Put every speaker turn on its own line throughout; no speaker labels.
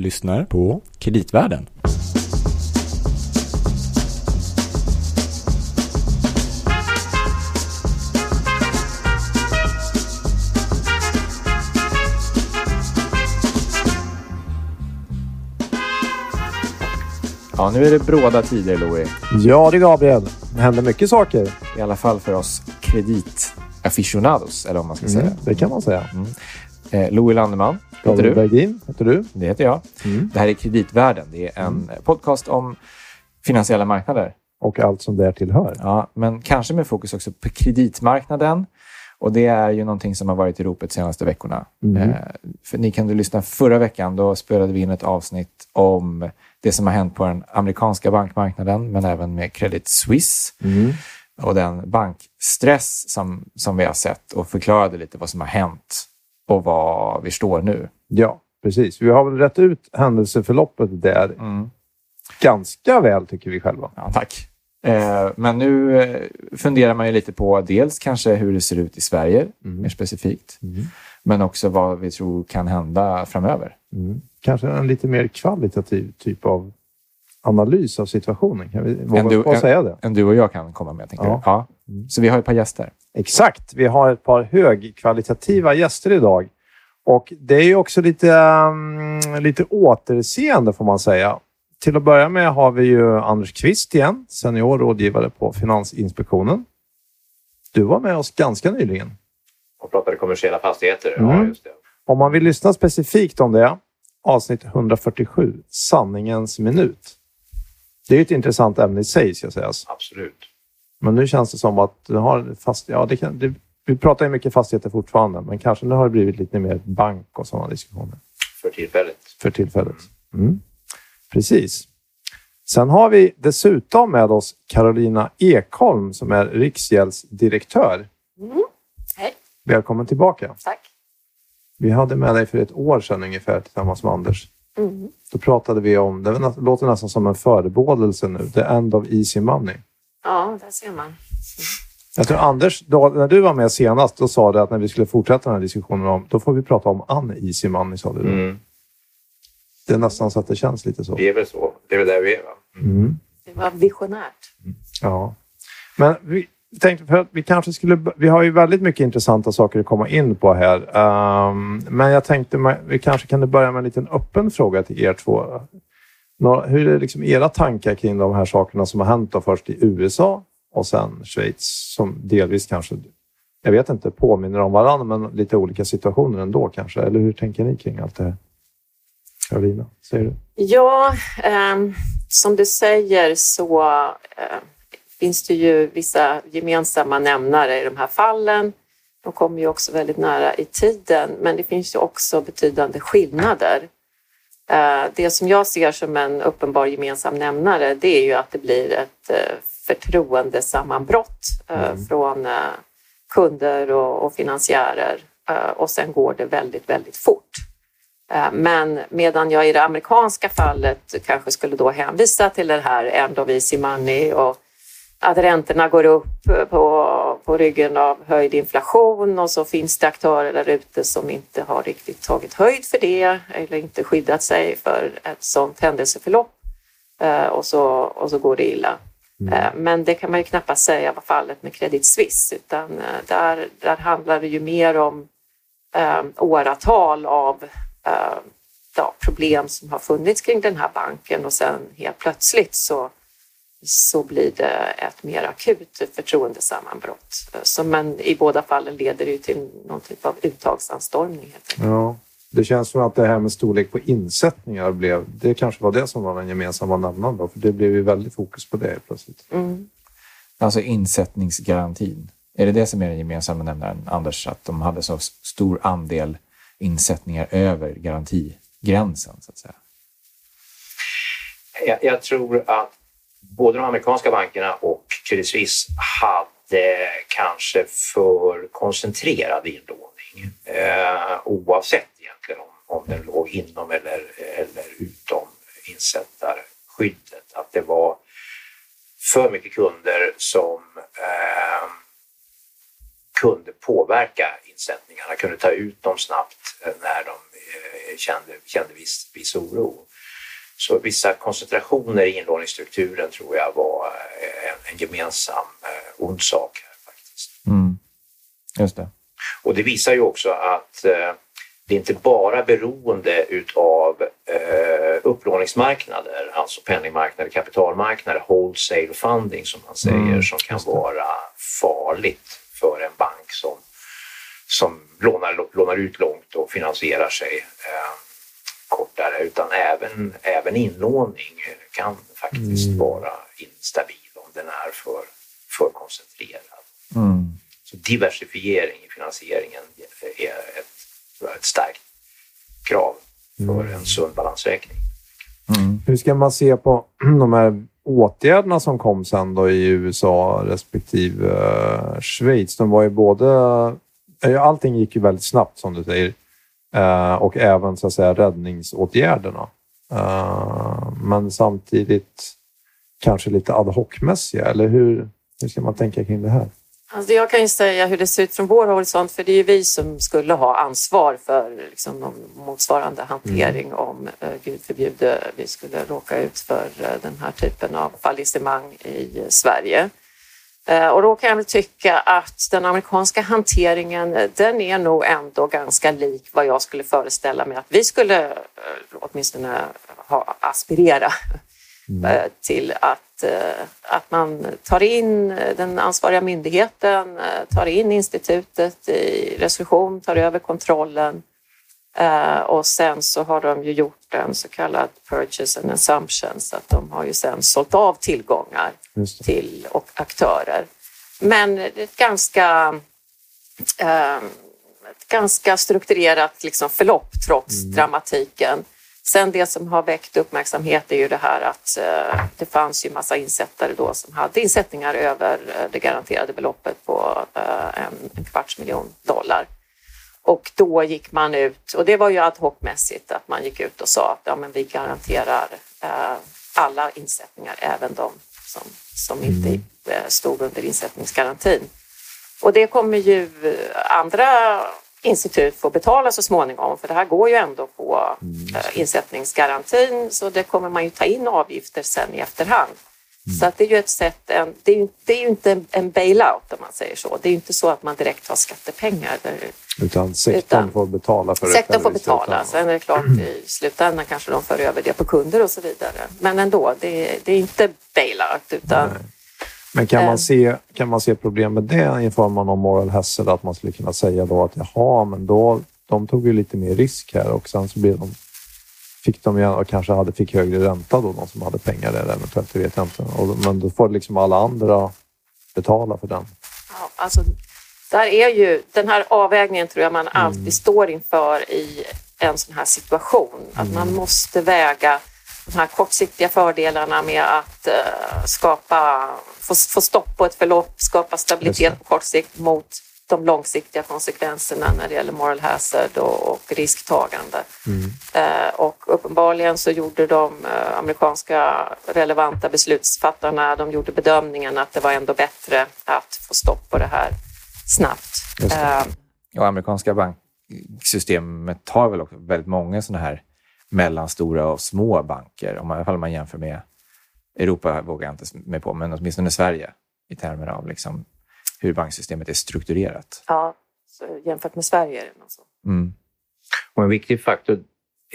lyssnar på Kreditvärlden.
Ja, nu är det bråda tider, Louis.
Ja, det är Gabriel. Det händer mycket saker.
I alla fall för oss kreditaficionados, eller vad man ska säga.
Mm, det kan man säga.
Eh, Louis Landeman heter du.
Bergin heter du.
Det heter jag.
Mm.
Det här är Kreditvärlden. Det är en podcast om finansiella marknader.
Och allt som där tillhör.
Ja, men kanske med fokus också på kreditmarknaden. Och det är ju någonting som har varit i ropet de senaste veckorna.
Mm.
Eh, för ni kan du lyssna förra veckan. Då spelade vi in ett avsnitt om det som har hänt på den amerikanska bankmarknaden, men även med Credit Suisse
Mm.
och den bankstress som, som vi har sett och förklarade lite vad som har hänt och var vi står nu.
Ja, precis. Vi har väl rätt ut händelseförloppet där ganska väl, tycker vi själva.
Ja, tack. Eh, men nu eh, funderar man ju lite på dels kanske hur det ser ut i Sverige, mer specifikt, men också vad vi tror kan hända framöver.
Mm. Kanske en lite mer kvalitativ typ av analys av situationen. Kan vi våga
du-
att säga det?
Än du och jag kan komma med, tänker
Ja.
Ja. Så vi har ett par gäster.
Exakt. Vi har ett par högkvalitativa gäster idag. Och det är ju också lite, mm, lite återseende får man säga. Till att börja med har vi ju Anders Kvist igen, senior rådgivare på Finansinspektionen. Du var med oss ganska nyligen.
och pratade kommersiella fastigheter.
Mm.
Ja, just det.
Om man vill lyssna specifikt om det, avsnitt 147, sanningens minut. Det är ett intressant ämne i sig, ska sägas.
Absolut.
Men nu känns det som att du har fast, ja, det kan, det, vi pratar ju mycket fastigheter fortfarande, men kanske nu har det blivit lite mer bank och sådana diskussioner
För tillfället.
för tillfället. Mm. Precis. Sen har vi dessutom med oss Carolina Ekholm som är Riksgäldsdirektör.
Hej,
Välkommen tillbaka.
tack.
Vi hade med dig för ett år sedan ungefär tillsammans med Anders.
Mm.
Då pratade vi om, det låter nästan som en förebådelse nu, the end of easy money.
Ja, där ser man.
Jag tror Anders, då, när du var med senast, då sa du att när vi skulle fortsätta den här diskussionen, om, då får vi prata om uneasy money, sa du.
Mm.
Det är nästan så att det känns lite så.
Det är väl så. Det är väl där vi är. Va?
Mm.
Det var visionärt.
Ja. Men vi tänkte för att vi kanske skulle... Vi har ju väldigt mycket intressanta saker att komma in på här. Um, men jag tänkte vi kanske kan börja med en liten öppen fråga till er två. Några, Hur är liksom era tankar kring de här sakerna som har hänt då först i USA och sen Schweiz som delvis kanske, jag vet inte, påminner om varandra men lite olika situationer ändå kanske. Eller hur tänker ni kring allt det här? Karolina, säger du?
Ja, ehm, som du säger så eh, finns det ju vissa gemensamma nämnare i de här fallen. De kommer ju också väldigt nära i tiden, men det finns ju också betydande skillnader. Eh, det som jag ser som en uppenbar gemensam nämnare, det är ju att det blir ett eh, förtroendesammanbrott eh, från eh, kunder och, finansiärer och sen går det väldigt, väldigt fort. Men medan jag i det amerikanska fallet kanske skulle då hänvisa till det här end of easy money och att räntorna går upp på, på ryggen av höjd inflation och så finns det aktörer där ute som inte har riktigt tagit höjd för det eller inte skyddat sig för ett sådant händelseförlopp Eh, och så, och så går det illa. Eh, Men det kan man ju knappast säga var fallet med Credit Suisse utan eh, där, där handlar det ju mer om eh, åratal av eh, ja, problem som har funnits kring den här banken och sen helt plötsligt så, så blir det ett mer akut förtroendesammanbrott. Så, men i båda fallen leder det ju till någon typ av uttagsanstormning.
Ja, det känns som att det här med storlek på insättningar blev, det kanske var det som var den gemensamma nämnaren då, för det blev ju väldigt fokus på det plötsligt.
Mm.
Alltså insättningsgarantin. Är det det som är den gemensamma nämnaren, Anders? Att de hade så stor andel insättningar över garantigränsen, så att säga?
Jag, jag tror att både de amerikanska bankerna och Credit Suisse hade kanske för koncentrerad inlåning eh, oavsett egentligen om, om den låg inom eller, eller utom insättarskyddet. Att det var för mycket kunder som eh, kunde påverka insättningarna, kunde ta ut dem snabbt när de eh, kände, kände viss, viss oro. Så vissa koncentrationer i inlåningsstrukturen tror jag var en, en gemensam eh, ond sak. Här, faktiskt.
Mm. Just det.
Och det visar ju också att eh, det är inte bara beroende utav eh, upplåningsmarknader, alltså penningmarknader, kapitalmarknader, wholesale funding som man säger, mm, som kan vara farligt för en bank som, som lånar, lånar ut långt och finansierar sig eh, kortare, utan även, även inlåning kan faktiskt mm. vara instabil om den är för, för koncentrerad. Mm. Så diversifiering i finansieringen är ett, ett starkt krav för mm. en sund balansräkning.
Mm. Hur ska man se på de här åtgärderna som kom sen då i USA respektive uh, Schweiz? De var ju både... Allting gick ju väldigt snabbt som du säger uh, och även så att säga räddningsåtgärderna. Uh, men samtidigt kanske lite ad hoc-mässiga, eller hur, hur ska man tänka kring det här?
Alltså jag kan ju säga hur det ser ut från vår horisont, för det är ju vi som skulle ha ansvar för liksom, någon motsvarande hantering mm. om, eh, gud förbjude, vi skulle råka ut för eh, den här typen av fallissemang i Sverige. Eh, och då kan jag väl tycka att den amerikanska hanteringen, eh, den är nog ändå ganska lik vad jag skulle föreställa mig att vi skulle eh, åtminstone ha, aspirera mm. till att Eh, att man tar in den ansvariga myndigheten, eh, tar in institutet i resolution, tar över kontrollen eh, och sen så har de ju gjort en så kallad purchase and assumption så att de har ju sen sålt av tillgångar till och aktörer. Men ett ganska, ett ganska strukturerat liksom förlopp trots mm. dramatiken. Sen det som har väckt uppmärksamhet är ju det här att eh, det fanns ju massa insättare då som hade insättningar över eh, det garanterade beloppet på en, en kvarts miljon dollar. Och då gick man ut, och det var ju ad hoc-mässigt, att man gick ut och sa att ja, men vi garanterar eh, alla insättningar, även de som, som inte mm. eh, stod under insättningsgarantin. Och det kommer ju andra institut får betala så småningom, för det här går ju ändå på mm. Eh, insättningsgarantin, så det kommer man ju ta in avgifter sen i efterhand. Mm. Så att det är ju ett sätt, en, det, är ju, det är ju inte en bailout om man säger så. Det är ju inte så att man direkt har skattepengar.
Utan sektorn utan, får betala för det?
Sektorn får betala. Sen är det klart mm. i slutändan kanske de för över det på kunder och så vidare. Men ändå, det, det är inte bailout utan Nej.
Men kan man, ehm. se, kan man se problem med det i form av någon moral hazard? Att man skulle kunna säga då att jaha, men då, de tog ju lite mer risk här och sen så blev de, fick de och kanske hade, fick högre ränta då, de som hade pengar där eventuellt, det vet jag inte. Och, men då får liksom alla andra betala för den.
Ja, alltså, där är ju, den här avvägningen tror jag man alltid mm. står inför i en sån här situation. Att mm. man måste väga de här kortsiktiga fördelarna med att uh, skapa, få, få stopp på ett förlopp, skapa stabilitet på kort sikt mot de långsiktiga konsekvenserna när det gäller moral hazard och, och risktagande. Mm. Uh, och uppenbarligen så gjorde de uh, amerikanska relevanta beslutsfattarna, de gjorde bedömningen att det var ändå bättre att få stopp på det här snabbt.
Det. och amerikanska banksystemet har väl också väldigt många sådana här mellanstora och små banker, om man, i alla fall om man jämför med Europa, vågar jag inte mig på, men åtminstone Sverige i termer av liksom hur banksystemet är strukturerat.
Ja, jämfört med Sverige är det nog så. Mm.
Och en viktig faktor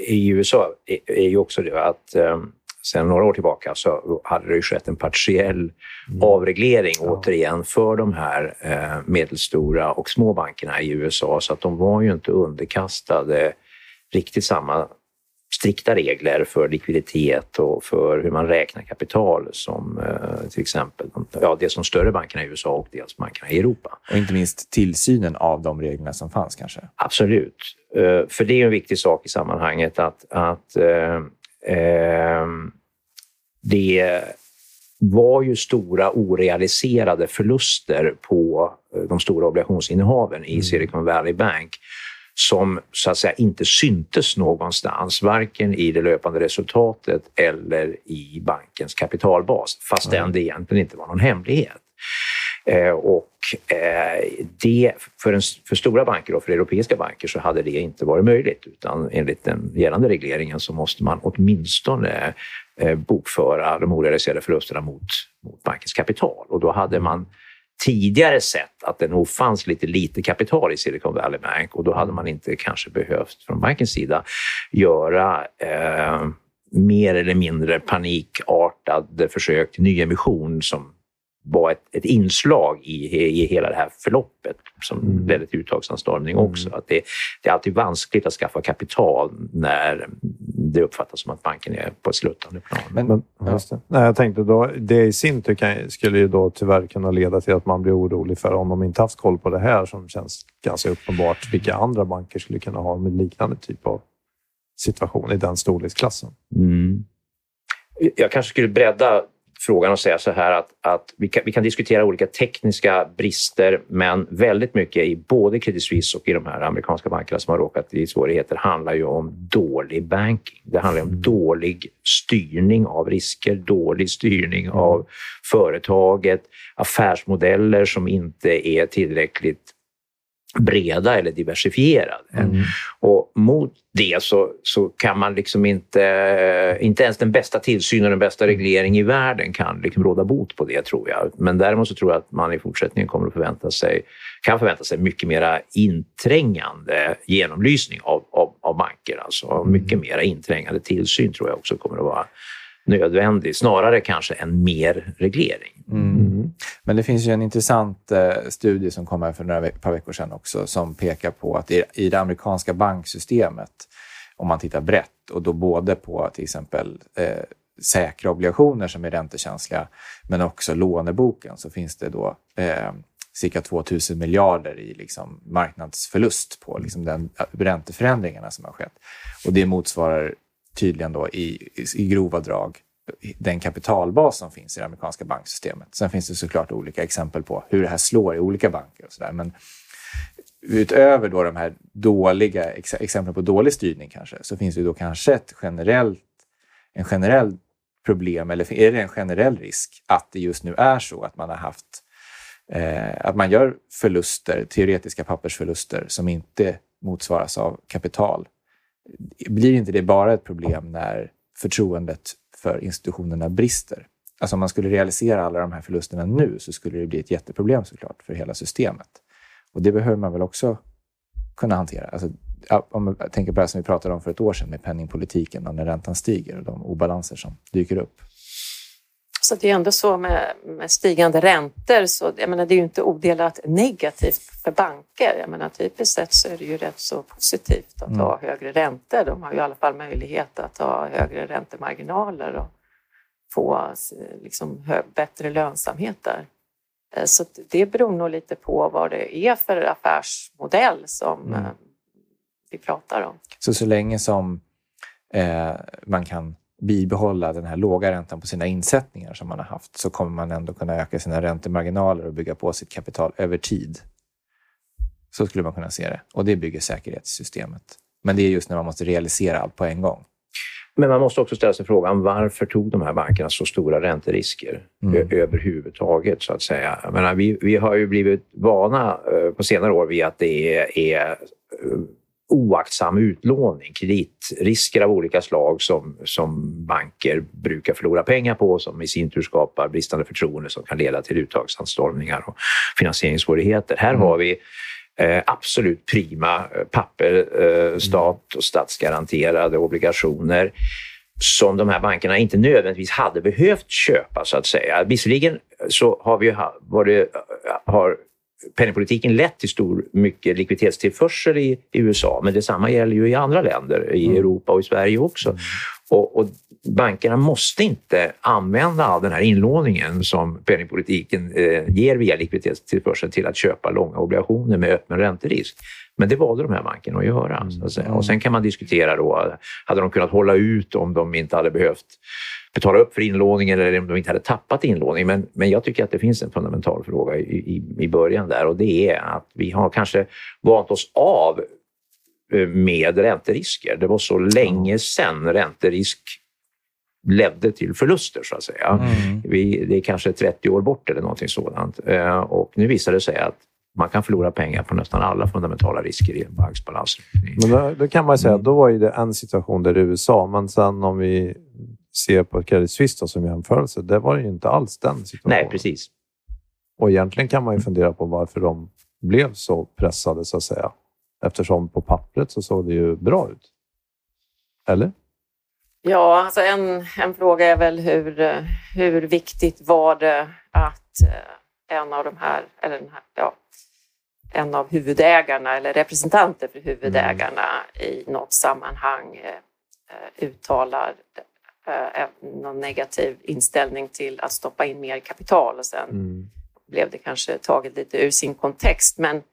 i USA är ju också det att um, sedan några år tillbaka så hade det skett en partiell mm. avreglering ja. återigen för de här eh, medelstora och små bankerna i USA så att de var ju inte underkastade riktigt samma strikta regler för likviditet och för hur man räknar kapital som eh, till exempel ja, dels de större bankerna i USA och dels bankerna i Europa.
Och inte minst tillsynen av de reglerna som fanns kanske?
Absolut. Eh, för det är en viktig sak i sammanhanget att, att eh, eh, det var ju stora orealiserade förluster på de stora obligationsinnehaven i mm. Silicon Valley Bank som så att säga inte syntes någonstans, varken i det löpande resultatet eller i bankens kapitalbas, fastän mm. det egentligen inte var någon hemlighet. Eh, och det, för, en, för stora banker och för europeiska banker så hade det inte varit möjligt utan enligt den gällande regleringen så måste man åtminstone bokföra de orealiserade förlusterna mot, mot bankens kapital och då hade man tidigare sett att det nog fanns lite lite kapital i Silicon Valley Bank och då hade man inte kanske behövt från bankens sida göra eh, mer eller mindre panikartade försök till nyemission som var ett, ett inslag i, i hela det här förloppet som mm. ledde till uttagsanstormning också. Mm. Att det, det, är alltid vanskligt att skaffa kapital när det uppfattas som att banken är på ett sluttande plan.
Men, Men ja. Nej, jag tänkte då, det i sin tur kan, skulle ju då tyvärr kunna leda till att man blir orolig för om de inte haft koll på det här som känns ganska uppenbart, vilka andra banker skulle kunna ha med liknande typ av situation i den storleksklassen. Mm.
Jag kanske skulle bredda frågan och säga så här att, att vi, kan, vi kan diskutera olika tekniska brister men väldigt mycket i både Credit Suisse och i de här amerikanska bankerna som har råkat i svårigheter handlar ju om dålig banking. Det handlar om dålig styrning av risker, dålig styrning av företaget, affärsmodeller som inte är tillräckligt breda eller diversifierade. Mm. Och mot det så, så kan man liksom inte, inte ens den bästa tillsyn och den bästa reglering i världen kan liksom råda bot på det tror jag. Men däremot så tror jag att man i fortsättningen kommer att förvänta sig, kan förvänta sig mycket mera inträngande genomlysning av, av, av banker. Alltså mycket mera inträngande tillsyn tror jag också kommer att vara nödvändig, snarare kanske än mer reglering. Mm.
Mm. Men det finns ju en intressant eh, studie som kom här för några par veckor sedan också som pekar på att i, i det amerikanska banksystemet, om man tittar brett och då både på till exempel eh, säkra obligationer som är räntekänsliga, men också låneboken, så finns det då eh, cirka 2 000 miljarder i liksom marknadsförlust på liksom den ränteförändringarna som har skett. Och det motsvarar tydligen då i, i grova drag den kapitalbas som finns i det amerikanska banksystemet. Sen finns det såklart olika exempel på hur det här slår i olika banker och sådär. Men utöver då de här dåliga exemplen på dålig styrning kanske, så finns det då kanske ett generellt, en generell problem, eller är det en generell risk att det just nu är så att man har haft eh, att man gör förluster, teoretiska pappersförluster som inte motsvaras av kapital blir inte det bara ett problem när förtroendet för institutionerna brister? Alltså om man skulle realisera alla de här förlusterna nu så skulle det bli ett jätteproblem såklart för hela systemet. Och det behöver man väl också kunna hantera. Alltså, om man tänker på det som vi pratade om för ett år sedan med penningpolitiken och när räntan stiger och de obalanser som dyker upp.
Så det är ändå så med, med stigande räntor, så jag menar, det är ju inte odelat negativt för banker. Jag menar, typiskt sett så är det ju rätt så positivt att mm. ha högre räntor. De har ju i alla fall möjlighet att ha högre räntemarginaler och få liksom, bättre lönsamhet där. Eh, så det beror nog lite på vad det är för affärsmodell som mm. Eh, vi pratar om.
Så så länge som eh, man kan bibehålla den här låga räntan på sina insättningar som man har haft så kommer man ändå kunna öka sina räntemarginaler och bygga på sitt kapital över tid. Så skulle man kunna se det. Och det bygger säkerhetssystemet. Men det är just när man måste realisera allt på en gång.
Men man måste också ställa sig frågan varför tog de här bankerna så stora ränterisker mm. överhuvudtaget? så att säga. Jag menar, vi, vi har ju blivit vana eh, på senare år vid att det är, är eh, oaktsam utlåning, kreditrisker av olika slag som, som banker brukar förlora pengar på som i sin tur skapar bristande förtroende som kan leda till uttagsanstormningar och finansieringssvårigheter. Här mm. har vi eh, absolut prima eh, papper, eh, stat och statsgaranterade obligationer som de här bankerna inte nödvändigtvis hade behövt köpa, så att säga. Visserligen så har, vi, varit, har penningpolitiken lett till stor mycket likviditetstillförsel i, i USA, men detsamma gäller ju i andra länder, i mm. Europa och i Sverige också. Mm. Och, och, bankerna måste inte använda all den här inlåningen som penningpolitiken eh, ger via likviditetstillförsel till att köpa långa obligationer med öppen ränterisk. Men det valde de här bankerna att göra. Säga. Och sen kan man diskutera då, hade de kunnat hålla ut om de inte hade behövt betala upp för inlåningen eller om de inte hade tappat inlåning. Men, men jag tycker att det finns en fundamental fråga i, i, i början där och det är att vi har kanske vant oss av eh, med ränterisker. Det var så länge sedan ränterisk ledde till förluster, så att säga.
Mm.
Vi, det är kanske 30 år bort eller någonting sådant. Eh, och nu visar det sig att man kan förlora pengar på nästan alla fundamentala risker i en banks balansräkning.
Men då, då kan man säga
Mm.
att då var ju det en situation där är USA, men sen om vi ser på Credit Suisse då, som jämförelse, det var det ju inte alls den situationen.
Nej, precis.
Och egentligen kan man ju fundera på varför de blev så pressade, så att säga. Eftersom på pappret så såg det ju bra ut. Eller?
Ja, alltså en, en fråga är väl hur, hur viktigt var det att eh, en av de här, eller den här, ja, en av huvudägarna eller representanter för huvudägarna i något sammanhang eh, eh, uttalar någon negativ inställning till att stoppa in mer kapital och sen
Mm.
blev det kanske taget lite ur sin kontext. Men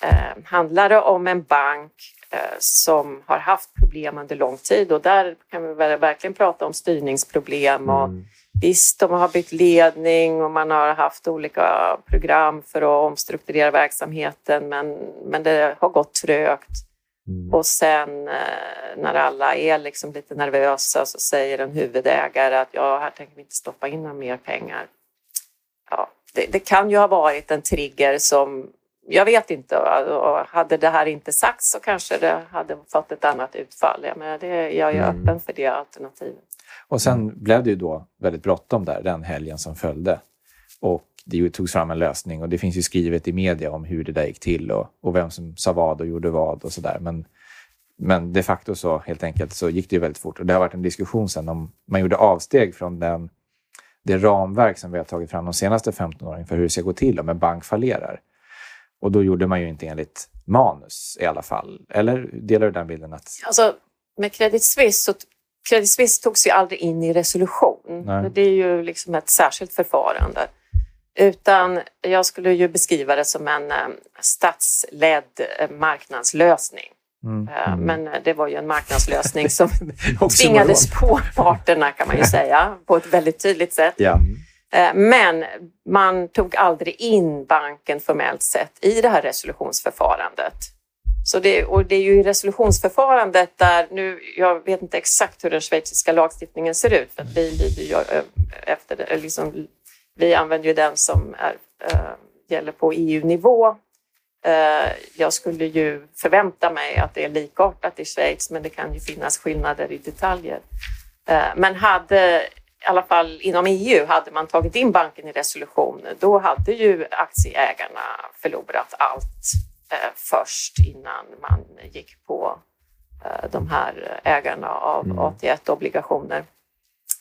eh, handlar det om en bank eh, som har haft problem under lång tid och där kan vi verkligen prata om styrningsproblem och
Mm.
visst, de har bytt ledning och man har haft olika program för att omstrukturera verksamheten men, men det har gått trögt.
Mm.
Och sen eh, när alla är liksom lite nervösa så säger en huvudägare att ja, här tänker vi inte stoppa in några mer pengar. Ja, det, det kan ju ha varit en trigger som, jag vet inte, hade det här inte sagts så kanske det hade fått ett annat utfall. Jag, menar, det, jag är
Mm.
öppen för det alternativet.
Och sen blev det ju då väldigt bråttom där, den helgen som följde. Och det togs fram en lösning och det finns ju skrivet i media om hur det där gick till och, och vem som sa vad och gjorde vad och sådär. Men, men de facto så helt enkelt så gick det ju väldigt fort och det har varit en diskussion sen om man gjorde avsteg från den, det ramverk som vi har tagit fram de senaste 15 åren för hur det ska gå till om en bank fallerar. Och då gjorde man ju inte enligt manus i alla fall. Eller delar du den bilden? att
Alltså, med Credit Suisse så Credit Suisse togs ju aldrig in i resolution.
Nej.
Det är ju liksom ett särskilt förfarande. Utan jag skulle ju beskriva det som en eh, statsledd eh, marknadslösning.
Mm.
Eh, Men det var ju en marknadslösning som tvingades på parterna kan man ju säga på ett väldigt tydligt sätt.
Ja.
Men man tog aldrig in banken formellt sett i det här resolutionsförfarandet. Så det, och det är ju i resolutionsförfarandet där nu, jag vet inte exakt hur den schweiziska lagstiftningen ser ut, för att vi lyder ju efter liksom, vi använder ju den som är, eh, gäller på EU-nivå. Eh, jag skulle ju förvänta mig att det är likartat i Schweiz, men det kan ju finnas skillnader i detaljer. Eh, Men hade, i alla fall inom EU, hade man tagit in banken i resolution, då hade ju aktieägarna förlorat allt först innan man gick på de här ägarna av
Mm.
AT1-obligationer.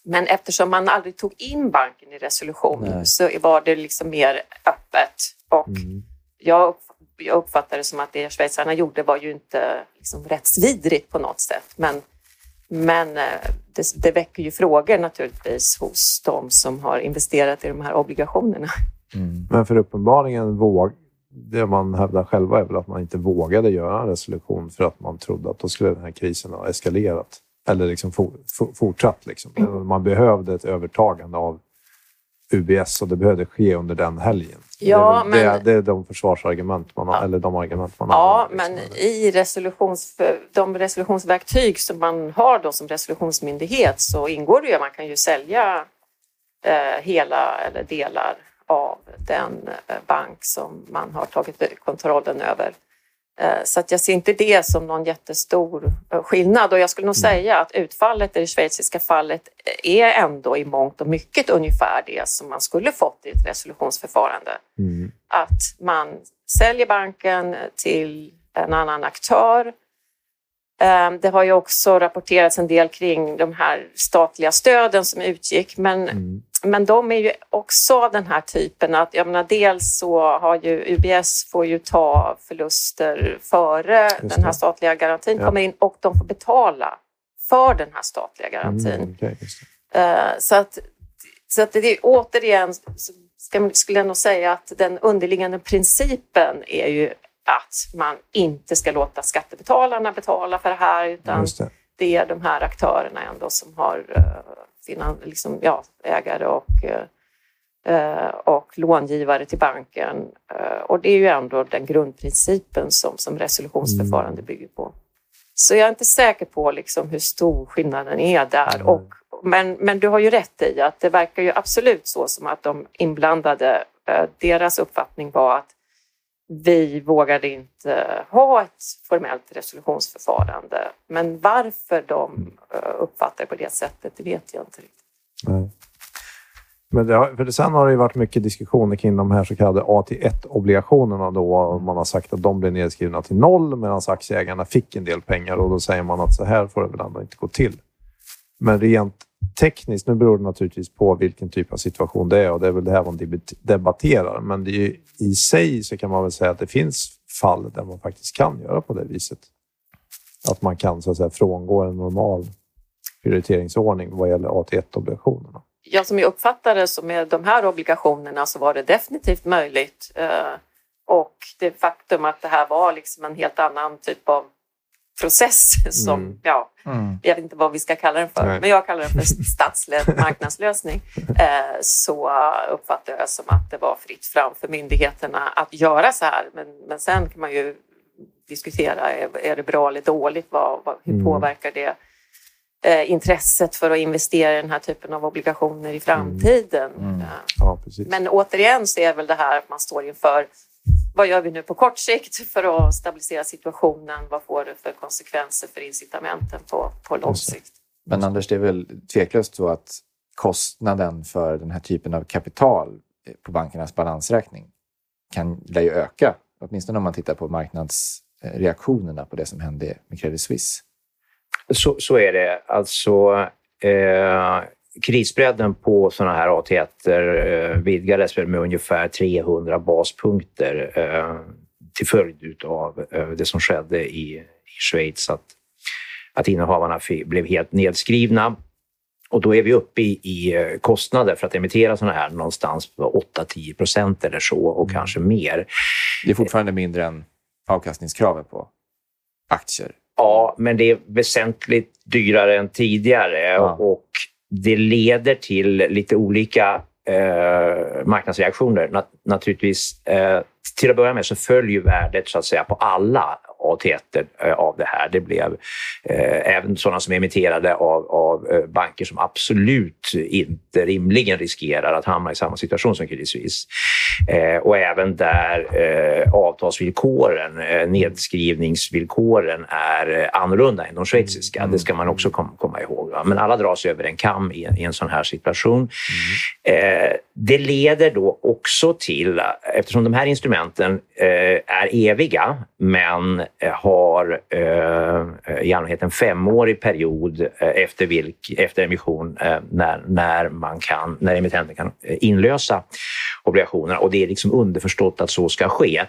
Men eftersom man aldrig tog in banken i resolution
Nej.
så var det liksom mer öppet. Och
Mm.
jag, jag uppfattar det som att det schweizarna gjorde var ju inte liksom rättsvidrigt på något sätt. Men, men eh, det, det väcker ju frågor naturligtvis hos de som har investerat i de här obligationerna.
Mm.
Men för uppenbarligen våg, det man hävdar själva är väl att man inte vågade göra en resolution för att man trodde att då skulle den här krisen ha eskalerat. Eller liksom for, for, fortsatt. Liksom. Man behövde ett övertagande av UBS och det behövde ske under den helgen.
Ja,
det, är
men-
det, det är de försvarsargument man har,
Ja.
eller de argument man
Ja,
har.
men i resolutions, de resolutionsverktyg som man har då som resolutionsmyndighet så ingår det ju, man kan ju sälja eh, hela eller delar av den eh, bank som man har tagit kontrollen över. Eh, så att jag ser inte det som någon jättestor eh, skillnad och jag skulle nog säga att utfallet i det schweiziska fallet är ändå i mångt och mycket ungefär det som man skulle fått i ett resolutionsförfarande
Mm.
att man säljer banken till en annan aktör. Eh, Det har ju också rapporterats en del kring de här statliga stöden som utgick, men,
Mm.
men de är ju också av den här typen att, jag menar, dels så har ju UBS får ju ta förluster före den här statliga garantin
Ja.
kommer in och de får betala för den här statliga garantin.
Mm, okej, just det.
Eh, Så att, så att det är återigen, skulle jag nog säga att den underliggande principen är ju att man inte ska låta skattebetalarna betala för det här utan
det.
det är de här aktörerna ändå som har uh, finan, liksom, ja, ägare och, eh, eh, och långivare till banken. Eh, och det är ju ändå den grundprincipen som, som resolutionsförfarande bygger på. Så jag är inte säker på liksom hur stor skillnaden är där.
Nej.
Och men, men du har ju rätt i att det verkar ju absolut så som att de inblandade, eh, deras uppfattning var att vi vågade inte ha ett formellt resolutionsförfarande. Men varför de eh, uppfattar det på det sättet, det vet jag inte riktigt.
Nej. Men det har, för sen har det varit mycket diskussioner kring de här så kallade AT1-obligationerna. Då man har sagt att de blev nedskrivna till noll medan aktieägarna fick en del pengar och då säger man att så här får det väl ändå inte gå till. Men rent tekniskt, nu beror det naturligtvis på vilken typ av situation det är och det är väl det här man debatterar. Men det är i sig så kan man väl säga att det finns fall där man faktiskt kan göra på det viset. Att man kan så att säga frångå en normal prioriteringsordning vad gäller AT1-obligationerna.
Ja, som jag uppfattade det så med de här obligationerna så var det definitivt möjligt. Eh, och det faktum att det här var liksom en helt annan typ av process som, mm. ja, mm. jag vet inte vad vi ska kalla den för, Nej. men jag kallar den för statsledd marknadslösning, eh, så uppfattar jag som att det var fritt fram för myndigheterna att göra så här. Men, men sen kan man ju diskutera, är, är det bra eller dåligt? Vad, vad, hur mm. påverkar det eh, intresset för att investera i den här typen av obligationer i framtiden? Mm. Mm. Ja, men återigen så är väl det här att man står inför vad gör vi nu på kort sikt för att stabilisera situationen? Vad får det för konsekvenser för incitamenten på, på lång sikt?
Men Anders, det är väl tveklöst så att kostnaden för den här typen av kapital på bankernas balansräkning kan lär ju öka, åtminstone om man tittar på marknadsreaktionerna på det som hände med Credit Suisse.
Så, så är det. Alltså, eh, krisbredden på sådana här AT1 eh, vidgades med ungefär 300 baspunkter eh, till följd av eh, det som skedde i, i Schweiz. Att, att innehavarna blev helt nedskrivna. Och då är vi uppe i, i kostnader för att emittera sådana här någonstans på 8-10 procent eller så och mm. kanske mer.
Det är fortfarande mindre än avkastningskravet på aktier.
Ja, men det är väsentligt dyrare än tidigare. Ja. Och det leder till lite olika eh, marknadsreaktioner. Nat naturligtvis, eh, till att börja med så följer värdet så att säga på alla AT1 eh, av det här. Det blev eh, även sådana som är emitterade av, av eh, banker som absolut inte rimligen riskerar att hamna i samma situation som Credit Suisse. Eh, och även där eh, avtalsvillkoren, eh, nedskrivningsvillkoren är eh, annorlunda än de schweiziska. Mm. Det ska man också kom, komma ihåg. Va? Men alla dras över en kam i, i en sån här situation. Mm. det leder då också till, eftersom de här instrumenten är eviga men Eh, har eh, i allmänhet en femårig period eh, efter, vilk, efter emission när, när, man kan, när emittenten kan inlösa obligationerna och det är liksom underförstått att så ska ske.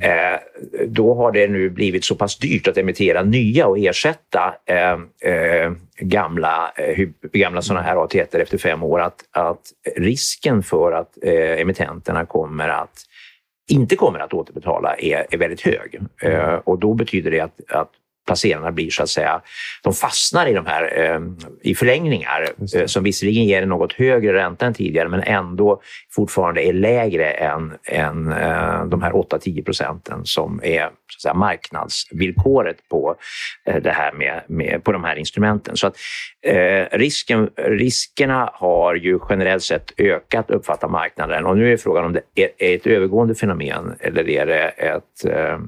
Mm. då har det nu blivit så pass dyrt att emittera nya och ersätta gamla, gamla sådana här AT efter fem år att, att risken för att emittenterna kommer att inte kommer att återbetala är, är väldigt hög. Eh, och då betyder det att, att placerarna blir så att säga, de fastnar i de här eh, i förlängningar eh, som visserligen ger en något högre ränta än tidigare men ändå fortfarande är lägre än, än eh, de här 8-10 procenten som är så att säga, marknadsvillkoret på eh, det här med, med, på de här instrumenten. Så att eh, risken, riskerna har ju generellt sett ökat uppfattar marknaden och nu är frågan om det är, är ett övergående fenomen eller är det, ett, eh,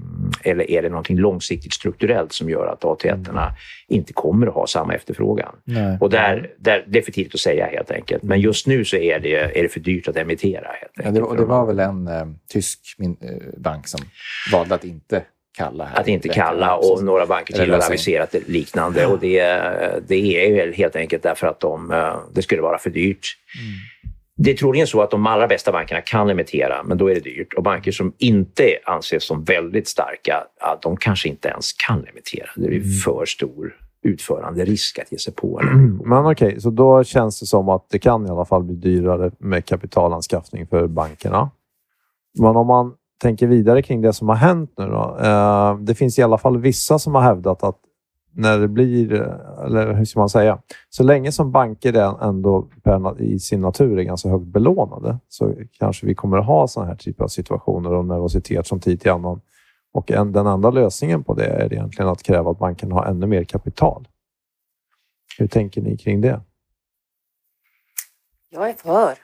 eller är det någonting långsiktigt strukturellt som gör att AT1 mm. inte kommer att ha samma efterfrågan. Nej. Och där, där, det är för tidigt att säga helt enkelt. Men just nu så är det, är det för dyrt att emittera. Helt
ja, det, det var väl en eh, tysk min, eh, bank som valde att inte kalla.
Att inte kalla och några banker till har aviserat liknande. Och det, det är helt enkelt därför att de, eh, det skulle vara för dyrt. Mm. Det är troligen så att de allra bästa bankerna kan emittera, men då är det dyrt. Och banker som inte anses som väldigt starka, de kanske inte ens kan emittera. Det är mm. för stor utförande risk att ge sig på.
Men okej, okay, så då känns det som att det kan i alla fall bli dyrare med kapitalanskaffning för bankerna. Men om man tänker vidare kring det som har hänt nu då. Eh, det finns i alla fall vissa som har hävdat att när det blir, eller hur ska man säga, så länge som banker ändå i sin natur är ganska högt belånade så kanske vi kommer att ha sådana här typer av situationer och nervositet som tid till annan. Och en, den enda lösningen på det är egentligen att kräva att banken har ännu mer kapital. Hur tänker ni kring det?
Jag är för.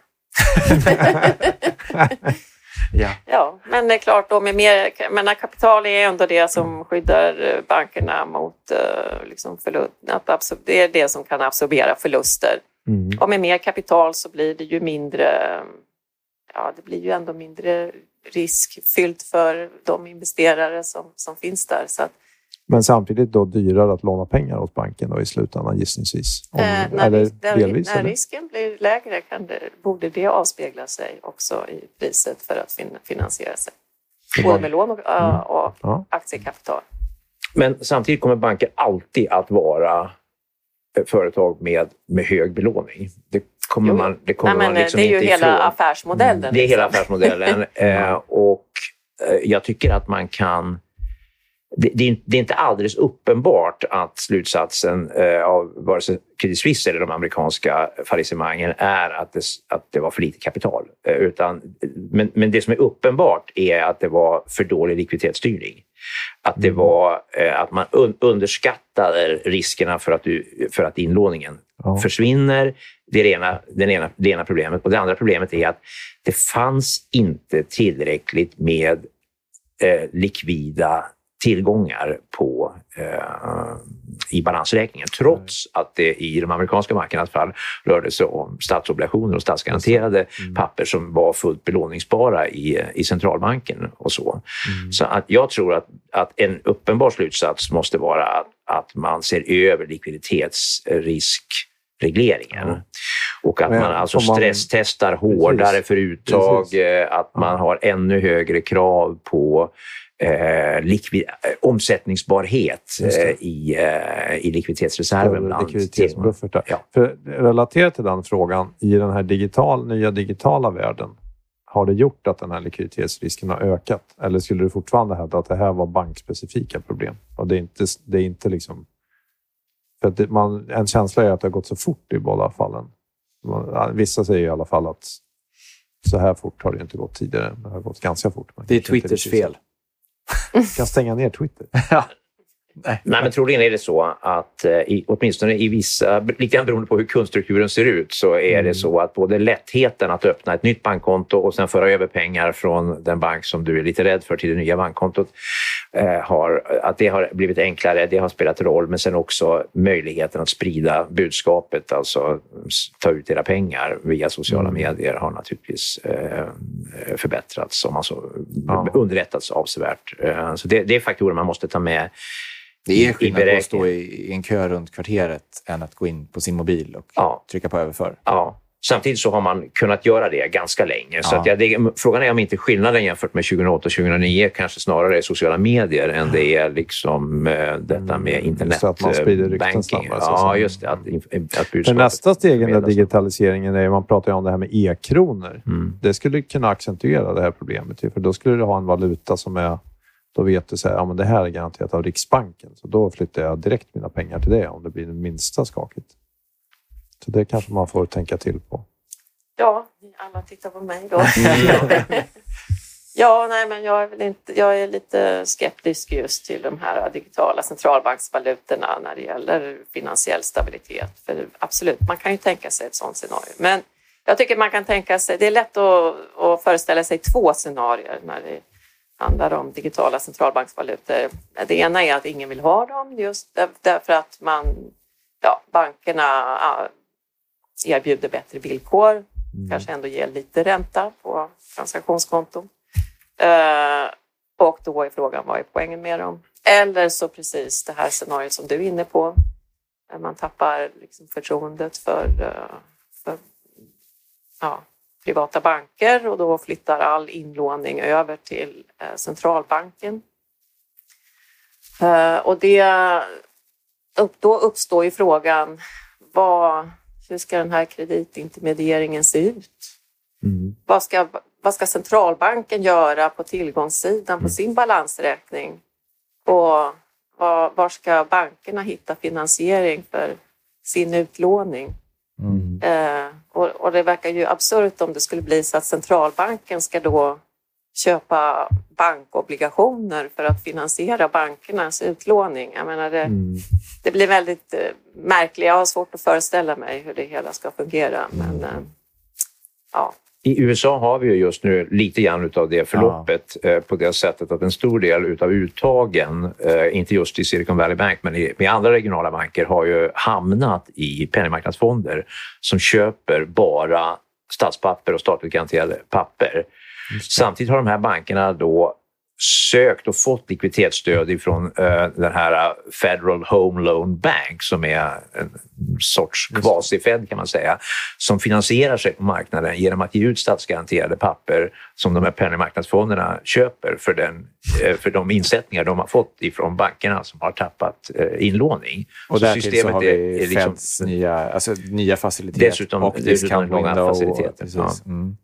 Ja.
Ja, men det är klart, då med mer, men kapital är ändå det som skyddar eh, bankerna mot eh, liksom förlust, att det är det som kan absorbera förluster.
Mm.
Och med mer kapital så blir det ju mindre, ja det blir ju ändå mindre riskfyllt för de investerare som, som finns där. Så att,
Men samtidigt då dyrare att låna pengar åt banken då i slutändan gissningsvis? Om,
eh, när,
eller
där-
delvis?
när
eller?
risken blir lägre kan det, borde det avspegla sig också i priset för att fin- finansiera sig. Både med lån och,
Mm.
och
Ja.
aktiekapital.
Men samtidigt kommer banker alltid att vara eh, företag med, med hög belåning. Det kommer
Jo,
man, det kommer
Nej,
man liksom
det är ju
inte
hela
ifrån.
affärsmodellen.
Det är hela
liksom.
affärsmodellen. eh, och eh, jag tycker att man kan... Det, det, är, inte alldeles uppenbart att slutsatsen eh, av vare sig Credit Suisse eller de amerikanska fallissemangen är att det, att det var för lite kapital. Eh, utan, men, men det som är uppenbart är att det var för dålig likviditetsstyrning. Att det var eh, att man un, underskattade riskerna för att, du, för att inlåningen
Ja.
försvinner. Det är det ena, den ena, det ena problemet. Och det andra problemet är att det fanns inte tillräckligt med eh, likvida tillgångar på, eh, i balansräkningen trots att det i de amerikanska bankernas fall rörde sig om statsobligationer och statsgaranterade papper som var fullt belåningsbara i, i centralbanken och så. Så att jag tror att, att en uppenbar slutsats måste vara att, att man ser över likviditetsriskregleringen. Och att
Men
man alltså
man-
stresstestar hårdare
Precis.
för uttag,
Precis.
eh, att man har ännu högre krav på eh, likvid, eh, omsättningsbarhet eh, i, eh, i likviditetsreserven.
Likviditetsbuffertar.
Ja.
För relaterat till den frågan, i den här digital, nya digitala världen, har det gjort att den här likviditetsrisken har ökat? Eller skulle du fortfarande hävda att det här var bankspecifika problem? Och det är inte, det är inte liksom... För att det, man, en känsla är att det har gått så fort i båda fallen. Man, vissa säger i alla fall att så här fort har det inte gått tidigare. Det har gått ganska fort.
Det är Twitters fel.
Du kan stänga ner Twitter.
Nej, men troligen är det så att eh, i, åtminstone i vissa, lite grann beroende på hur kundstrukturen ser ut, så är
Mm.
det så att både lättheten att öppna ett nytt bankkonto och sen föra över pengar från den bank som du är lite rädd för till det nya bankkontot, eh, har, att det har blivit enklare, det har spelat roll, men sen också möjligheten att sprida budskapet, alltså ta ut era pengar via sociala
Mm.
medier har naturligtvis eh, förbättrats, om alltså
Ja.
underlättats avsevärt. Eh, så det, det är faktorer man måste ta med
Det är skillnad på att stå i, en kö runt kvarteret än att gå in på sin mobil och
Ja.
trycka på överför.
Ja. Samtidigt så har man kunnat göra det ganska länge. Så
Ja.
att ja, det, frågan är om inte skillnaden jämfört med 2008 och 2009 kanske snarare är sociala medier än det är liksom, eh, detta med
Mm,
internet
så att man sprider rykten snabbare, så
Ja,
att-
just det. Att, att
För
budskapet
nästa steg i digitaliseringen är, man pratar ju om det här med e-kronor.
Mm.
Det skulle kunna accentuera det här problemet. För då skulle du ha en valuta som är... Då vet du så här, ja, men det här är garanterat av Riksbanken. Så då flyttar jag direkt mina pengar till det om det blir det minsta skakigt. Så det kanske man får tänka till på.
Ja, alla tittar på mig då. ja, nej, men jag är, väl inte, jag är lite skeptisk just till de här digitala centralbanksvalutorna när det gäller finansiell stabilitet. För absolut, man kan ju tänka sig ett sådant scenario. Men jag tycker man kan tänka sig, det är lätt att, att föreställa sig två scenarier när det handlar om digitala centralbanksvalutor. Det ena är att ingen vill ha dem just där- därför att man, ja, bankerna erbjuder bättre villkor kanske ändå ger lite ränta på transaktionskonton. Eh, och då är frågan, vad är poängen med dem? Eller så precis det här scenariot som du är inne på. Man tappar liksom förtroendet för, eh, för ja, privata banker och då flyttar all inlåning över till eh, centralbanken. Eh, och det, då uppstår ju frågan, vad, hur ska den här kreditintermedieringen se ut?
Mm.
Vad ska, vad ska centralbanken göra på tillgångssidan på sin balansräkning? Och var, var ska bankerna hitta finansiering för sin utlåning?
Mm.
Eh, och, och det verkar ju absurt om det skulle bli så att centralbanken ska då köpa bankobligationer för att finansiera bankernas utlåning. Jag menar det,
Mm.
det blir väldigt eh, märkligt. Jag har svårt att föreställa mig hur det hela ska fungera. Men, eh, ja,
I USA har vi ju just nu lite grann av det förloppet eh, på det sättet att en stor del av uttagen, eh, inte just i Silicon Valley Bank, men i, i andra regionala banker har ju hamnat i penningmarknadsfonder som köper bara statspapper och statligt garanterade papper. Samtidigt har de här bankerna då sökt och fått likviditetsstöd ifrån eh, den här Federal Home Loan Bank som är en sorts quasi-Fed kan man säga, som finansierar sig på marknaden genom att ge ut statsgaranterade papper som de här penningmarknadsfonderna köper för, den, eh, för de insättningar de har fått ifrån bankerna som har tappat eh, inlåning.
Och
Så
därtill så har vi
är- är liksom-
nya, alltså, nya faciliteter och discount window. och-
faciliteter.
precis.
Ja.
Mm.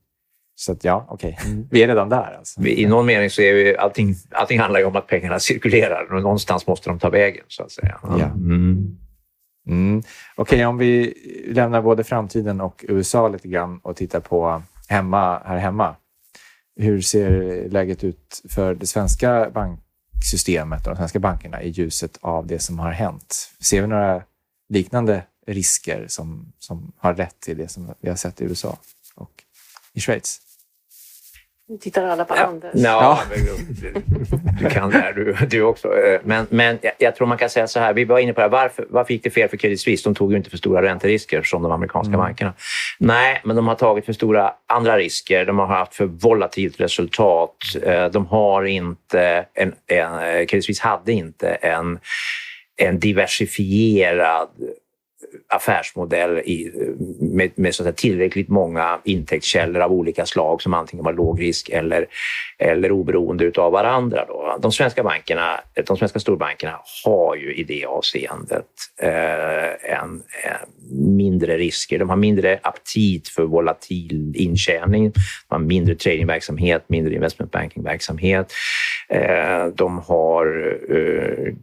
Så att, ja, okej. Vi är redan där alltså.
I någon mening så är ju allting, allting handlar ju om att pengarna cirkulerar och någonstans måste de ta vägen så att säga.
Ja.
Mm.
Mm. Okej, om vi lämnar både framtiden och USA lite grann och tittar på hemma, här hemma. Hur ser läget ut för det svenska banksystemet och de svenska bankerna i ljuset av det som har hänt? Ser vi några liknande risker som, som har lett till det som vi har sett i USA och i Schweiz?
Nu tittar alla på Anders.
Ja, men du, kan det här du, du också. Eh, Men, men jag, jag tror man kan säga så här, vi var inne på det här, varför, varför gick det fel för Credit Suisse? De tog ju inte för stora ränterisker som de amerikanska bankerna. Nej, men de har tagit för stora andra risker. De har haft för volatilt resultat. Eh, De har inte, en, en, eh, Credit Suisse hade inte en, en diversifierad affärsmodell i, med, med så att säga, tillräckligt många intäktskällor av olika slag som antingen var låg risk eller, eller oberoende av varandra. Då. De svenska bankerna, de svenska storbankerna har ju i det avseendet eh, en, en mindre risker. De har mindre aptit för volatil intjäning. De har mindre tradingverksamhet, mindre investment banking-verksamhet. Eh, de har eh,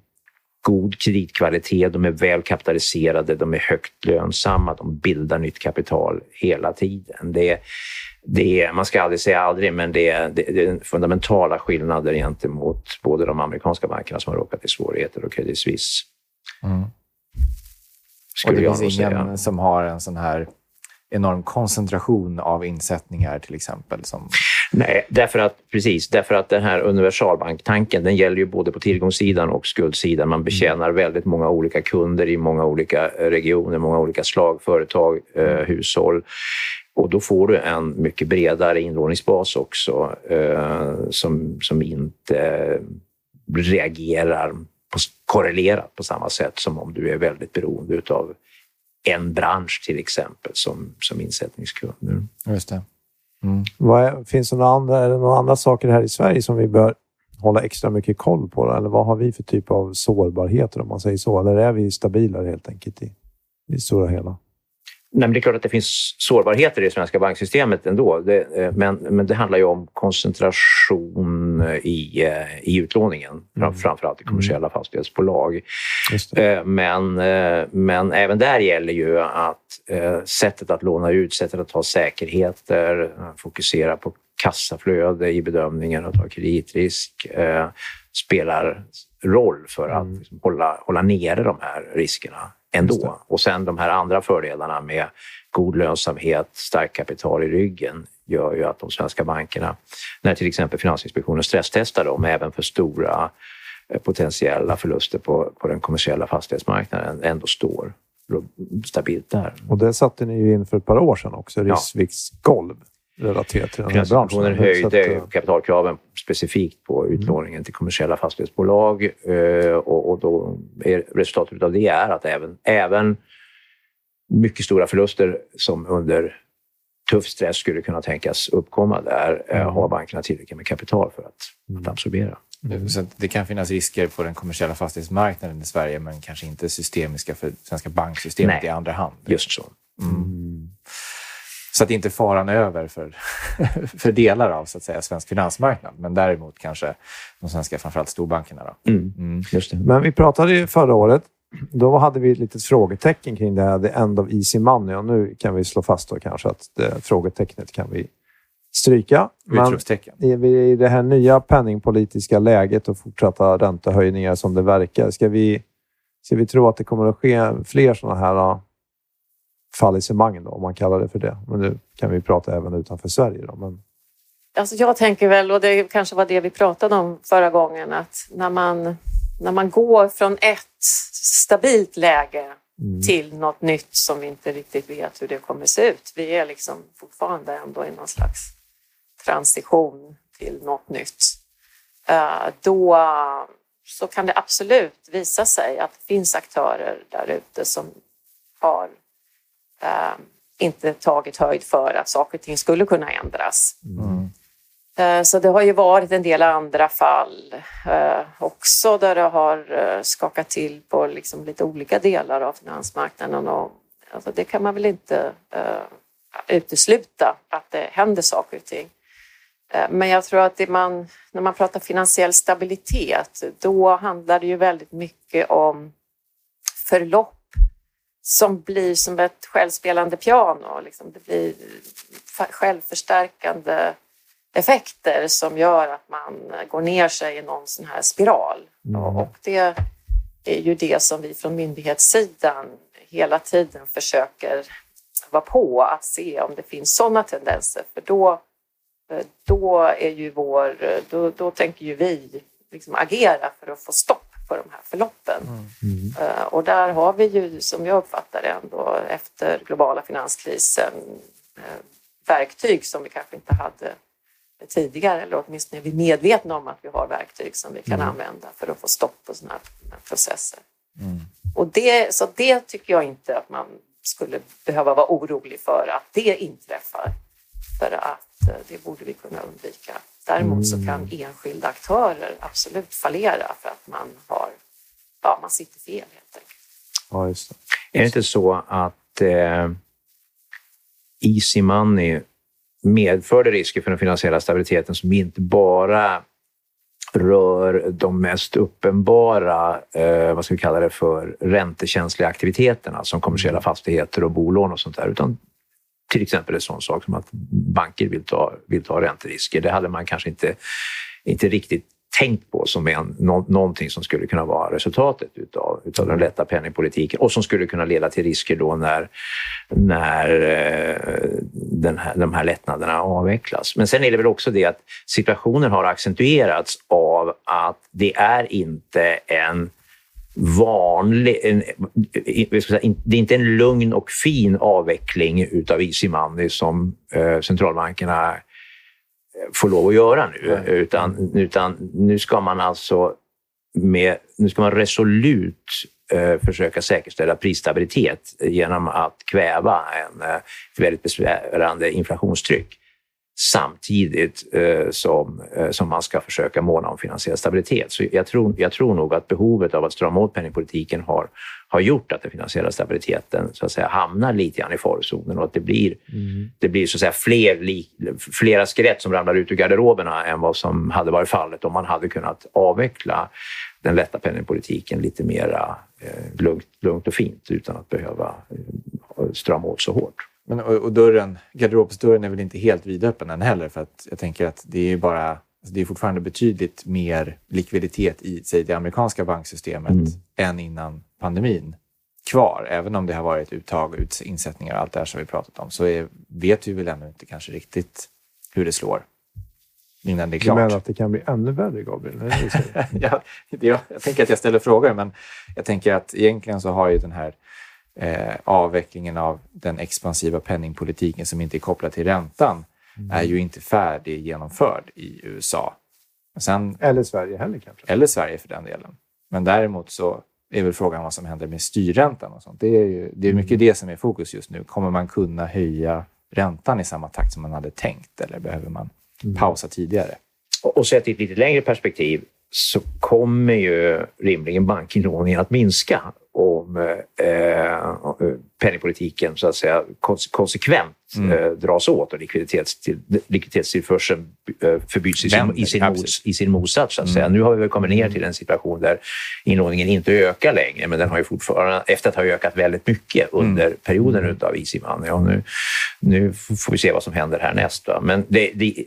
god kreditkvalitet, de är väl kapitaliserade, de är högt lönsamma, de bildar nytt kapital hela tiden. Det, det är, man ska aldrig säga aldrig, men det är, det, det är fundamentala skillnader gentemot både de amerikanska bankerna som har råkat i svårigheter och Credit Suisse.
Mm. Och det finns ingen
säga.
som har en sån här enorm koncentration av insättningar till exempel. Som,
Nej, därför att, precis. Därför att den här universalbanktanken den gäller ju både på tillgångssidan och skuldsidan. Man betjänar väldigt många olika kunder i många olika eh, regioner, många olika slag, företag, eh, hushåll. Och då får du en mycket bredare inlåningsbas också eh, som, som inte reagerar på, korrelerat på samma sätt som om du är väldigt beroende av en bransch till exempel som, som insättningskunder.
just det. Mm.
Vad är, finns det några andra, är det några andra saker här i Sverige som vi bör hålla extra mycket koll på? Då? Eller vad har vi för typ av sårbarheter om man säger så? Eller är vi stabilare helt enkelt i, i det stora hela?
Nej, men det är klart att det finns sårbarheter i det svenska banksystemet ändå. Det, eh, men, men det handlar ju om koncentration i, eh, i utlåningen, fram, framförallt i kommersiella fastighetsbolag. Eh, Men, eh, men även där gäller ju att eh, sättet att låna ut, sättet att ta säkerheter, eh, fokusera på kassaflöde i bedömningen och ta kreditrisk eh, spelar roll för att liksom, hålla, hålla nere de här riskerna ändå. Och sen de här andra fördelarna med god lönsamhet, starkt kapital i ryggen gör ju att de svenska bankerna, när till exempel Finansinspektionen stresstestar dem även för stora eh, potentiella förluster på, på den kommersiella fastighetsmarknaden, ändå står stabilt där.
Och det satte ni ju in för ett par år sedan också,
Ja.
riskviktsgolv relaterat till den här branschen. Att,
höjde kapitalkraven specifikt på utlåningen till kommersiella fastighetsbolag eh, och, och då är resultatet av det är att även, även mycket stora förluster som under tuff stress skulle kunna tänkas uppkomma där eh, har bankerna tillräckligt med kapital för att, att absorbera.
Så att det kan finnas risker på den kommersiella fastighetsmarknaden i Sverige men kanske inte systemiska för svenska banksystemet
Nej.
i andra hand.
Just så.
Så att inte faran är över för, för delar av så att säga, svensk finansmarknad. Men däremot kanske de svenska, framförallt storbankerna. Då.
Mm. Just det.
Men vi pratade ju förra året. Då hade vi ett litet frågetecken kring det här, the end of easy money. Och nu kan vi slå fast då kanske att det frågetecknet kan vi stryka. Men i i det här nya penningpolitiska läget och fortsatta räntehöjningar som det verkar, ska vi, ska vi tro att det kommer att ske fler sådana här fallissemang, då, om man kallar det för det. Men nu kan vi prata även utanför Sverige. Då, men...
Alltså jag tänker väl, och det kanske var det vi pratade om förra gången, att när man, när man går från ett stabilt läge mm. till något nytt som vi inte riktigt vet hur det kommer se ut. Vi är liksom fortfarande ändå i någon slags transition till något nytt. Eh, då så kan det absolut visa sig att det finns aktörer där ute som har eh, inte tagit höjd för att saker och ting skulle kunna ändras. Mm. Eh, så det har ju varit en del andra fall eh, också där det har eh, skakat till på liksom lite olika delar av finansmarknaden. Och, alltså det kan man väl inte utesluta att det händer saker och ting. Men jag tror att man, när man pratar finansiell stabilitet, då handlar det ju väldigt mycket om förlopp som blir som ett självspelande piano. Liksom det blir självförstärkande effekter som gör att man går ner sig i någon sån här spiral. Mm. Och det är ju det som vi från myndighetssidan hela tiden försöker vara på att se om det finns sådana tendenser. För då, då, är ju vår, då, då tänker ju vi liksom agera för att få stopp på de här förloppen. Mm. Uh, och där har vi ju, som jag uppfattar det, ändå efter globala finanskrisen uh, verktyg som vi kanske inte hade tidigare eller åtminstone är vi medvetna om att vi har verktyg som vi kan mm. använda för att få stopp på sådana här processer. Mm. Och det, så det tycker jag inte att man skulle behöva vara orolig för att det inträffar. För att eh, det borde vi kunna undvika. Däremot så kan mm. enskilda aktörer absolut fallera för att man har, ja, man sitter fel helt enkelt.
Ja, just
det. Är det inte så att eh, Easy Money medförde risker för den finansiella stabiliteten som inte bara rör de mest uppenbara, eh, vad ska vi kalla det för, räntekänsliga aktiviteterna som kommersiella fastigheter och bolån och sånt där, utan till exempel en sån sak som att banker vill ta, vill ta ränterisker. Det hade man kanske inte, inte riktigt tänkt på som en, nå, någonting som skulle kunna vara resultatet utav, utav den lätta penningpolitiken och som skulle kunna leda till risker då när, när eh, den här, de här lättnaderna avvecklas. Men sen är det väl också det att situationen har accentuerats av att det är inte en vanlig... En, säga, det är inte en lugn och fin avveckling utav easy money som eh, centralbankerna får lov att göra nu. Utan, utan nu ska man alltså med, nu ska man resolut eh, försöka säkerställa prisstabilitet genom att kväva en, eh, ett väldigt besvärande inflationstryck samtidigt eh, som, eh, som man ska försöka måna om finansiell stabilitet. Så jag tror, jag tror nog att behovet av att strama åt penningpolitiken har, har gjort att den finansiella stabiliteten så att säga, hamnar lite grann i farozonen och att det blir, mm. det blir så att säga, fler, flera skelett som ramlar ut ur garderoberna än vad som hade varit fallet om man hade kunnat avveckla den lätta penningpolitiken lite mera eh, lugnt, lugnt och fint utan att behöva eh, strama åt så hårt.
Men, och, och dörren, garderobsdörren är väl inte helt vidöppen än heller för att jag tänker att det är bara alltså det är fortfarande betydligt mer likviditet i säg, det amerikanska banksystemet mm. än innan pandemin kvar. Även om det har varit uttag och insättningar och allt det här som vi pratat om så är, vet vi väl ännu inte kanske riktigt hur det slår innan det är klart.
Du menar att det kan bli ännu värre, Gabriel?
ja, det, jag tänker att jag ställer frågor, men jag tänker att egentligen så har ju den här eh, avvecklingen av den expansiva penningpolitiken som inte är kopplad till räntan mm. är ju inte färdig genomförd i USA.
Sen, eller Sverige heller kanske?
Eller Sverige för den delen. Men däremot så är väl frågan vad som händer med styrräntan och sånt. Det är, ju, det är mycket mm. det som är fokus just nu. Kommer man kunna höja räntan i samma takt som man hade tänkt eller behöver man mm. pausa tidigare?
Och, och sett i ett lite längre perspektiv så kommer ju rimligen bankinlåningen att minska om eh, penningpolitiken så att säga konsekvent mm. eh, dras åt och likviditetstill, likviditetstillförseln eh, förbyts i sin, i sin, mots, i sin motsats. Så att säga. Mm. Nu har vi kommit ner till en situation där inlåningen inte ökar längre, men den har ju fortfarande, efter att ha ökat väldigt mycket under mm. perioden av easy money. Och nu, nu får vi se vad som händer härnäst. Va? Men det, det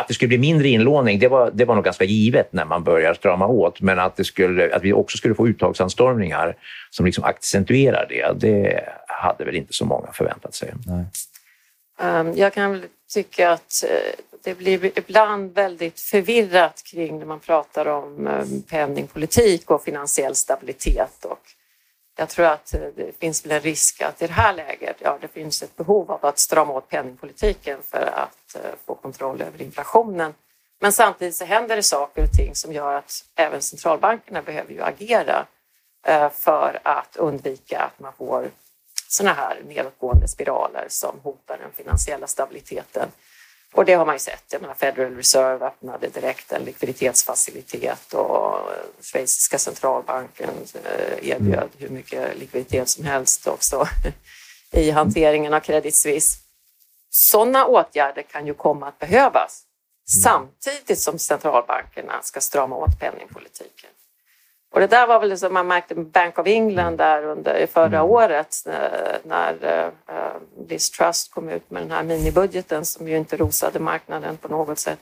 att det skulle bli mindre inlåning, det var, det var nog ganska givet när man började strama åt. Men att, det skulle, att vi också skulle få uttagsanstormningar som liksom accentuerar det, det hade väl inte så många förväntat sig.
Nej.
Um, jag kan väl tycka att eh, det blir ibland väldigt förvirrat kring när man pratar om um, penningpolitik och finansiell stabilitet. Och jag tror att eh, det finns väl en risk att i det här läget, ja, det finns ett behov av att strama åt penningpolitiken för att eh, få kontroll över inflationen. Men samtidigt så händer det saker och ting som gör att även centralbankerna behöver ju agera eh, för att undvika att man får sådana här nedåtgående spiraler som hotar den finansiella stabiliteten. Och det har man ju sett. Jag menar, Federal Reserve öppnade direkt en likviditetsfacilitet och schweiziska centralbanken eh, erbjöd hur mycket likviditet som helst också i hanteringen av Credit Suisse. Sådana åtgärder kan ju komma att behövas mm. samtidigt som centralbankerna ska strama åt penningpolitiken. Och det där var väl som man märkte med Bank of England där under förra mm. året när uh, Liz Trust kom ut med den här minibudgeten som ju inte rosade marknaden på något sätt.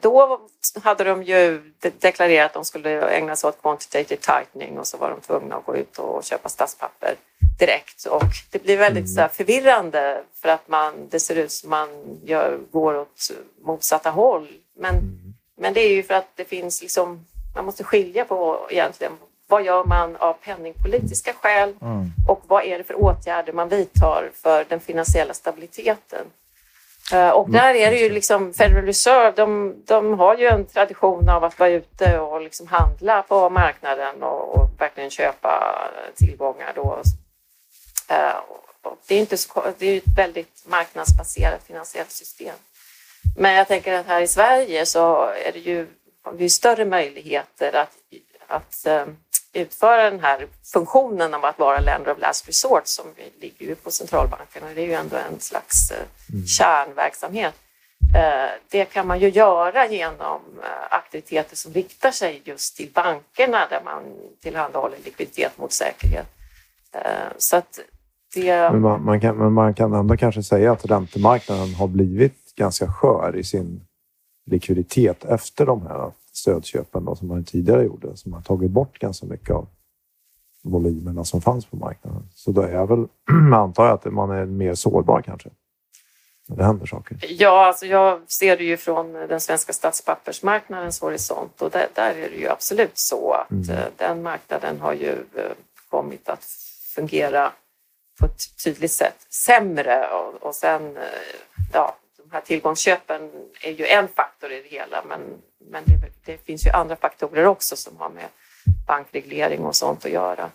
Då hade de ju deklarerat att de skulle ägna sig åt quantitative tightening och så var de tvungna att gå ut och köpa statspapper direkt. Och det blir väldigt mm. så förvirrande för att man, det ser ut som man gör, går åt motsatta håll. Men, mm. men det är ju för att det finns liksom man måste skilja på egentligen vad gör man av penningpolitiska skäl mm. och vad är det för åtgärder man vidtar för den finansiella stabiliteten. Eh, och där är det ju liksom Federal Reserve, de, de har ju en tradition av att vara ute och liksom handla på marknaden och, och verkligen köpa tillgångar. Då. Eh, och det är, inte så, det är ett väldigt marknadsbaserat finansiellt system. Men jag tänker att här i Sverige så är det ju har vi större möjligheter att, att um, utföra den här funktionen av att vara lender of last resort som ligger ju på centralbankerna. Det är ju ändå en slags uh, mm. kärnverksamhet. Uh, det kan man ju göra genom uh, aktiviteter som riktar sig just till bankerna där man tillhandahåller likviditet mot säkerhet. Så det...
Men man, man, kan, men man kan ändå kanske säga att räntemarknaden har blivit ganska skör i sin likviditet efter de här stödköpen då, som man tidigare gjorde, som har tagit bort ganska mycket av volymerna som fanns på marknaden. Så då är jag väl, antar jag, att man är mer sårbar kanske. När det händer saker.
Ja, alltså jag ser det ju från den svenska statspappersmarknadens horisont och där, där är det ju absolut så att mm. Eh, den marknaden har ju eh, kommit att fungera på ett tydligt sätt sämre och, och sen, eh, ja, de här tillgångsköpen är ju en faktor i det hela men, men det, det, finns ju andra faktorer också som har med bankreglering och sånt att göra.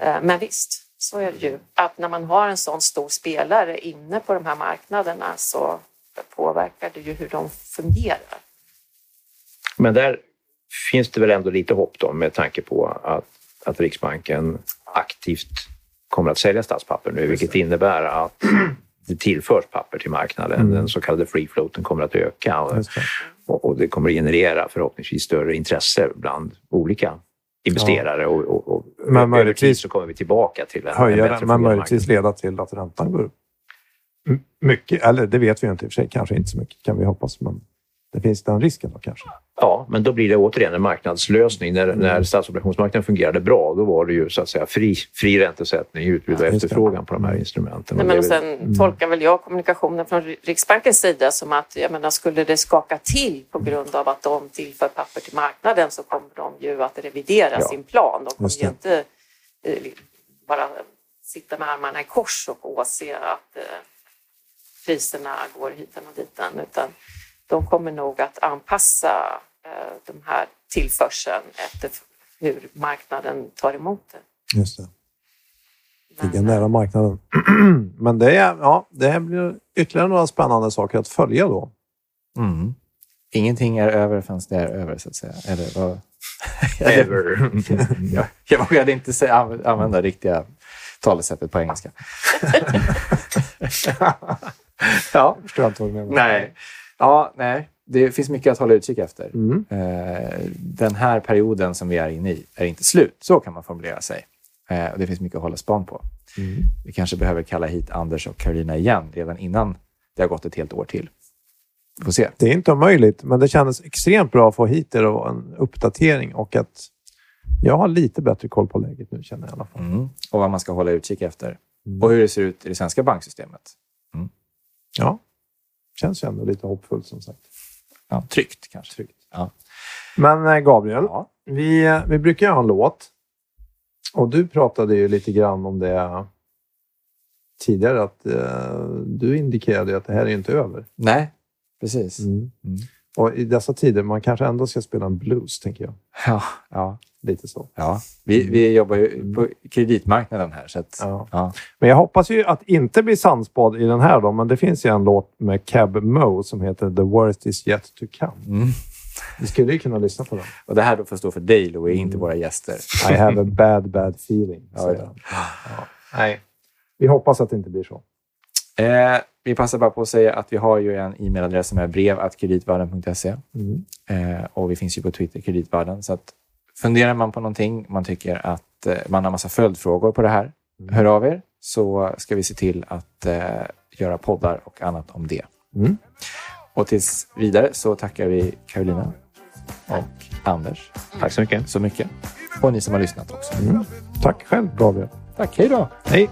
Eh, men visst, så är det ju. Att när man har en sån stor spelare inne på de här marknaderna så påverkar det ju hur de fungerar.
Men där finns det väl ändå lite hopp då med tanke på att, att Riksbanken aktivt kommer att sälja statspapper nu, vilket innebär att det tillförs papper till marknaden. Mm. Den så kallade free floaten kommer att öka och, och, och, det kommer att generera förhoppningsvis större intresse bland olika investerare ja. och, och, men möjligtvis så kommer vi tillbaka till en,
höja en bättre Men möjligtvis leda till att räntan går upp. Mycket, eller det vet vi inte i och för sig, kanske inte så mycket kan vi hoppas, men det finns den risken då kanske?
Ja, men då blir det återigen en marknadslösning. När, mm. när statsobligationsmarknaden fungerade bra, då var det ju så att säga fri, fri räntesättning, utbud och ja, efterfrågan på de här instrumenten.
Nej, men och sen mm. tolkar väl jag kommunikationen från Riksbankens sida som att jag menar, skulle det skaka till på grund av att de tillför papper till marknaden så kommer de ju att revidera ja. sin plan. De kommer ju inte eh, bara sitta med armarna i kors och åse att eh, priserna går hit och dit, utan de kommer nog att anpassa eh, den här tillförseln efter hur marknaden tar emot det.
Just det. Ligga nära marknaden. Men det, är, ja, det blir ytterligare några spännande saker att följa då.
Mm. Ingenting är över förrän det är över, så att säga. Eller vad?
Ever.
jag, jag vågade inte säga, använda riktiga talesättet på engelska.
ja. Jag förstår inte vad du menar.
Nej. Ja, nej. Det finns mycket att hålla utkik efter. Mm. Eh, den här perioden som vi är inne i är inte slut. Så kan man formulera sig. Eh, och det finns mycket att hålla span på. Mm. Vi kanske behöver kalla hit Anders och Karolina igen redan innan det har gått ett helt år till. Vi får se.
Det är inte omöjligt, men det kändes extremt bra att få hit er och en uppdatering och att jag har lite bättre koll på läget nu känner jag i alla fall.
Mm. Och vad man ska hålla utkik efter.
Mm.
Och hur det ser ut i det svenska banksystemet.
Ja, känns ju ändå lite hoppfullt som sagt.
Ja, tryggt kanske.
Tryggt.
Ja.
Men eh, Gabriel,
Ja.
vi, eh, vi brukar ju ha en låt. Och du pratade ju lite grann om det tidigare, att eh, du indikerade att det här är inte över.
Nej, precis.
Mm.
Mm.
Och i dessa tider, man kanske ändå ska spela en blues, tänker jag.
Ja, ja,
Lite så.
ja. Vi, vi jobbar ju på kreditmarknaden här. Så att,
Ja.
ja.
Men jag hoppas ju att inte bli sandspådd i den här då, men det finns ju en låt med Cab Mo som heter The Worst Is Yet To Come.
Mm.
Vi skulle ju kunna lyssna på den.
Och det här då får stå för dig, inte
Mm.
våra gäster.
I have a bad, bad feeling.
Ja.
Ja. Nej. Vi hoppas att det inte blir så.
Eh, vi passar bara på att säga att vi har ju en e-mailadress som är brev.kreditvärden.se.
Mm.
Eh, och vi finns ju på Twitter, Kreditvärden. Så att funderar man på någonting, man tycker att eh, man har massa följdfrågor på det här,
Mm.
hör av er så ska vi se till att eh, göra poddar och annat om det.
Mm.
Och tills vidare så tackar vi Carolina och Anders
Tack så mycket.
så mycket. Och ni som har lyssnat också.
Mm. Tack själv, Gabriel.
Tack, hej då!
Hej!